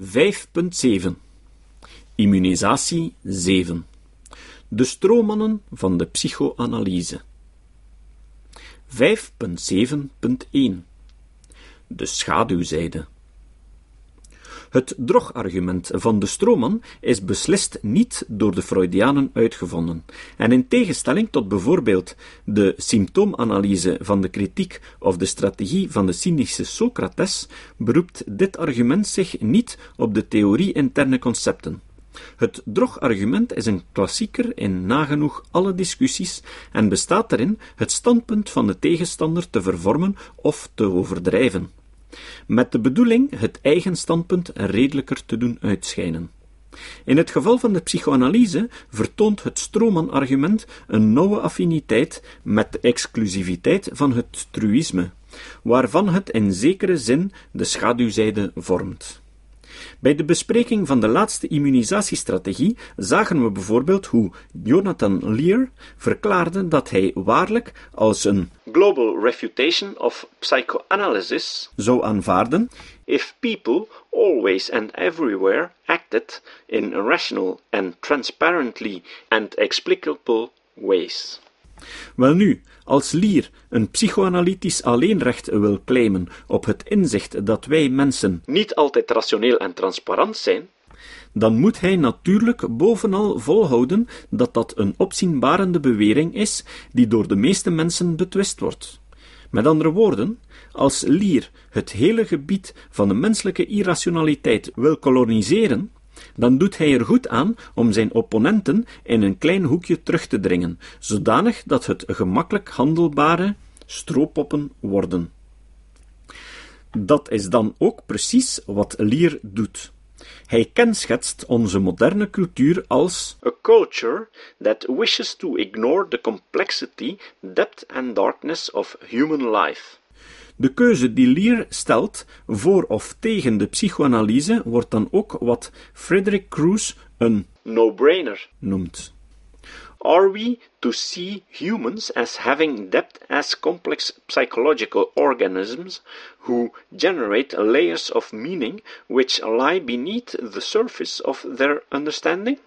5.7 Immunisatie 7 De stroommannen van de psychoanalyse. 5.7.1 De schaduwzijde het drogargument van de stroomman is beslist niet door de Freudianen uitgevonden, en in tegenstelling tot bijvoorbeeld de symptoomanalyse van de kritiek of de strategie van de cynische Socrates, beroept dit argument zich niet op de theorie interne concepten. Het drogargument is een klassieker in nagenoeg alle discussies en bestaat erin het standpunt van de tegenstander te vervormen of te overdrijven met de bedoeling het eigen standpunt redelijker te doen uitschijnen. In het geval van de psychoanalyse vertoont het Stroman-argument een nauwe affiniteit met de exclusiviteit van het truïsme, waarvan het in zekere zin de schaduwzijde vormt. Bij de bespreking van de laatste immunisatiestrategie zagen we bijvoorbeeld hoe Jonathan Lear verklaarde dat hij waarlijk als een global refutation of psychoanalysis zou aanvaarden if people always and everywhere acted in rational and transparently and explicable ways. Welnu, als Lier een psychoanalytisch alleenrecht wil claimen op het inzicht dat wij mensen niet altijd rationeel en transparant zijn, dan moet hij natuurlijk bovenal volhouden dat dat een opzienbarende bewering is die door de meeste mensen betwist wordt. Met andere woorden, als Lier het hele gebied van de menselijke irrationaliteit wil koloniseren, dan doet hij er goed aan om zijn opponenten in een klein hoekje terug te dringen, zodanig dat het gemakkelijk handelbare stroopoppen worden. Dat is dan ook precies wat Lear doet. Hij kenschetst onze moderne cultuur als a culture that wishes to ignore the complexity, depth and darkness of human life. De keuze die Lear stelt voor of tegen de psychoanalyse wordt dan ook wat Frederick Cruz een no-brainer noemt. Are we to see humans as having depth as complex psychological organisms who generate layers of meaning which lie beneath the surface of their understanding?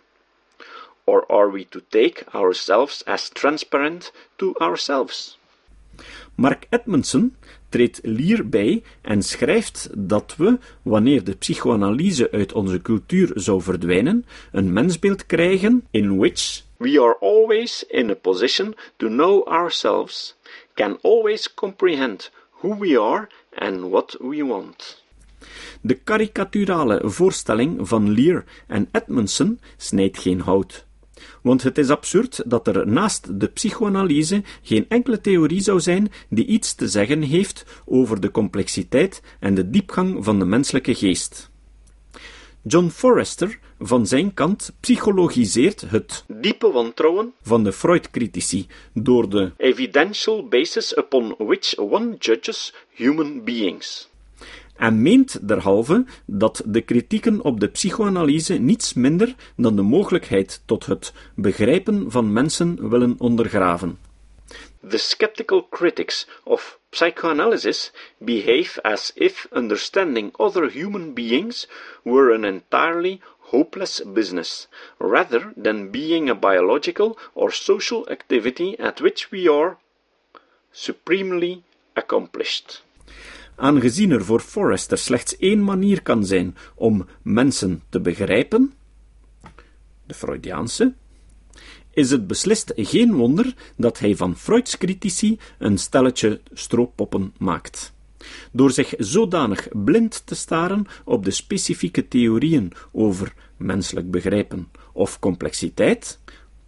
Or are we to take ourselves as transparent to ourselves? Mark Edmondson treedt Lier bij en schrijft dat we, wanneer de psychoanalyse uit onze cultuur zou verdwijnen, een mensbeeld krijgen in which we are always in a position to know ourselves, can always comprehend who we are and what we want. De karikaturale voorstelling van Lear en Edmondson snijdt geen hout want het is absurd dat er naast de psychoanalyse geen enkele theorie zou zijn die iets te zeggen heeft over de complexiteit en de diepgang van de menselijke geest. John Forrester van zijn kant psychologiseert het diepe wantrouwen van de Freud-critici door de evidential basis upon which one judges human beings en meent derhalve dat de kritieken op de psychoanalyse niets minder dan de mogelijkheid tot het begrijpen van mensen willen ondergraven. The skeptical critics of psychoanalysis behave as if understanding other human beings were an entirely hopeless business, rather than being a biological or social activity at which we are supremely accomplished. Aangezien er voor Forrester slechts één manier kan zijn om mensen te begrijpen, de Freudiaanse, is het beslist geen wonder dat hij van Freuds critici een stelletje strooppoppen maakt. Door zich zodanig blind te staren op de specifieke theorieën over menselijk begrijpen of complexiteit,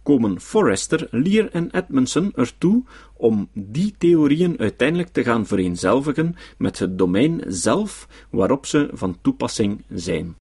komen Forrester, Lear en Edmondson ertoe om die theorieën uiteindelijk te gaan vereenzelvigen met het domein zelf waarop ze van toepassing zijn.